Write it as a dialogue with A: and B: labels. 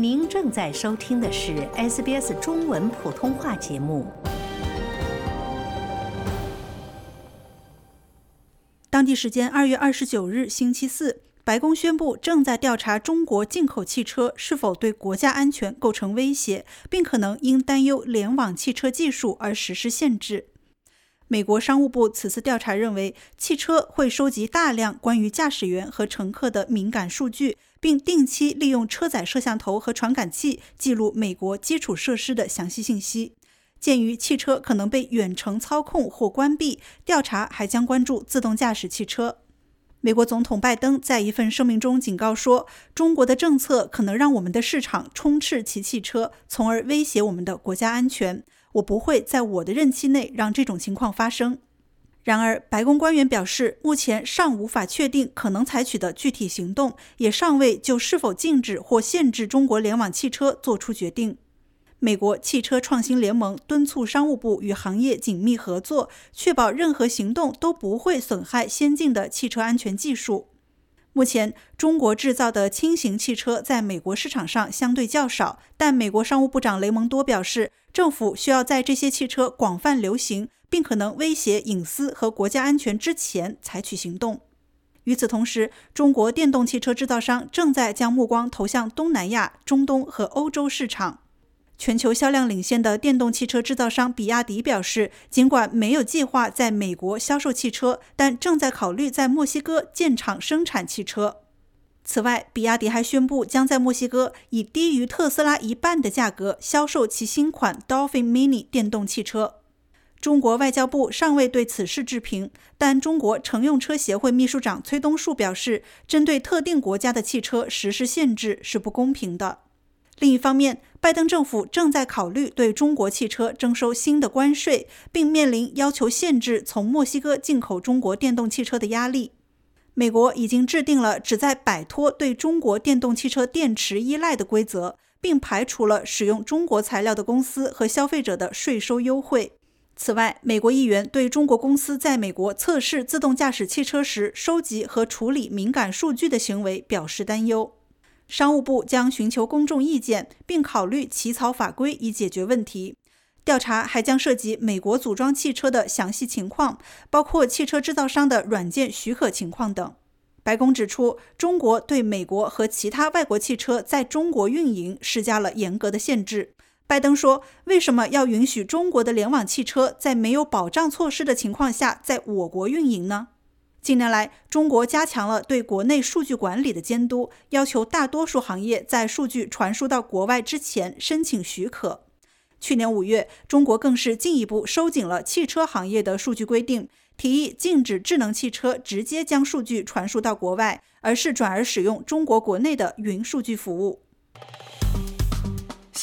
A: 您正在收听的是 SBS 中文普通话节目。
B: 当地时间二月二十九日星期四，白宫宣布正在调查中国进口汽车是否对国家安全构成威胁，并可能因担忧联网汽车技术而实施限制。美国商务部此次调查认为，汽车会收集大量关于驾驶员和乘客的敏感数据。并定期利用车载摄像头和传感器记录美国基础设施的详细信息。鉴于汽车可能被远程操控或关闭，调查还将关注自动驾驶汽车。美国总统拜登在一份声明中警告说：“中国的政策可能让我们的市场充斥其汽车，从而威胁我们的国家安全。我不会在我的任期内让这种情况发生。”然而，白宫官员表示，目前尚无法确定可能采取的具体行动，也尚未就是否禁止或限制中国联网汽车做出决定。美国汽车创新联盟敦促商务部与行业紧密合作，确保任何行动都不会损害先进的汽车安全技术。目前，中国制造的轻型汽车在美国市场上相对较少，但美国商务部长雷蒙多表示，政府需要在这些汽车广泛流行。并可能威胁隐私和国家安全之前采取行动。与此同时，中国电动汽车制造商正在将目光投向东南亚、中东和欧洲市场。全球销量领先的电动汽车制造商比亚迪表示，尽管没有计划在美国销售汽车，但正在考虑在墨西哥建厂生产汽车。此外，比亚迪还宣布将在墨西哥以低于特斯拉一半的价格销售其新款 Dolphin Mini 电动汽车。中国外交部尚未对此事置评，但中国乘用车协会秘书长崔东树表示，针对特定国家的汽车实施限制是不公平的。另一方面，拜登政府正在考虑对中国汽车征收新的关税，并面临要求限制从墨西哥进口中国电动汽车的压力。美国已经制定了旨在摆脱对中国电动汽车电池依赖的规则，并排除了使用中国材料的公司和消费者的税收优惠。此外，美国议员对中国公司在美国测试自动驾驶汽车时收集和处理敏感数据的行为表示担忧。商务部将寻求公众意见，并考虑起草法规以解决问题。调查还将涉及美国组装汽车的详细情况，包括汽车制造商的软件许可情况等。白宫指出，中国对美国和其他外国汽车在中国运营施加了严格的限制。拜登说：“为什么要允许中国的联网汽车在没有保障措施的情况下在我国运营呢？”近年来，中国加强了对国内数据管理的监督，要求大多数行业在数据传输到国外之前申请许可。去年五月，中国更是进一步收紧了汽车行业的数据规定，提议禁止智能汽车直接将数据传输到国外，而是转而使用中国国内的云数据服务。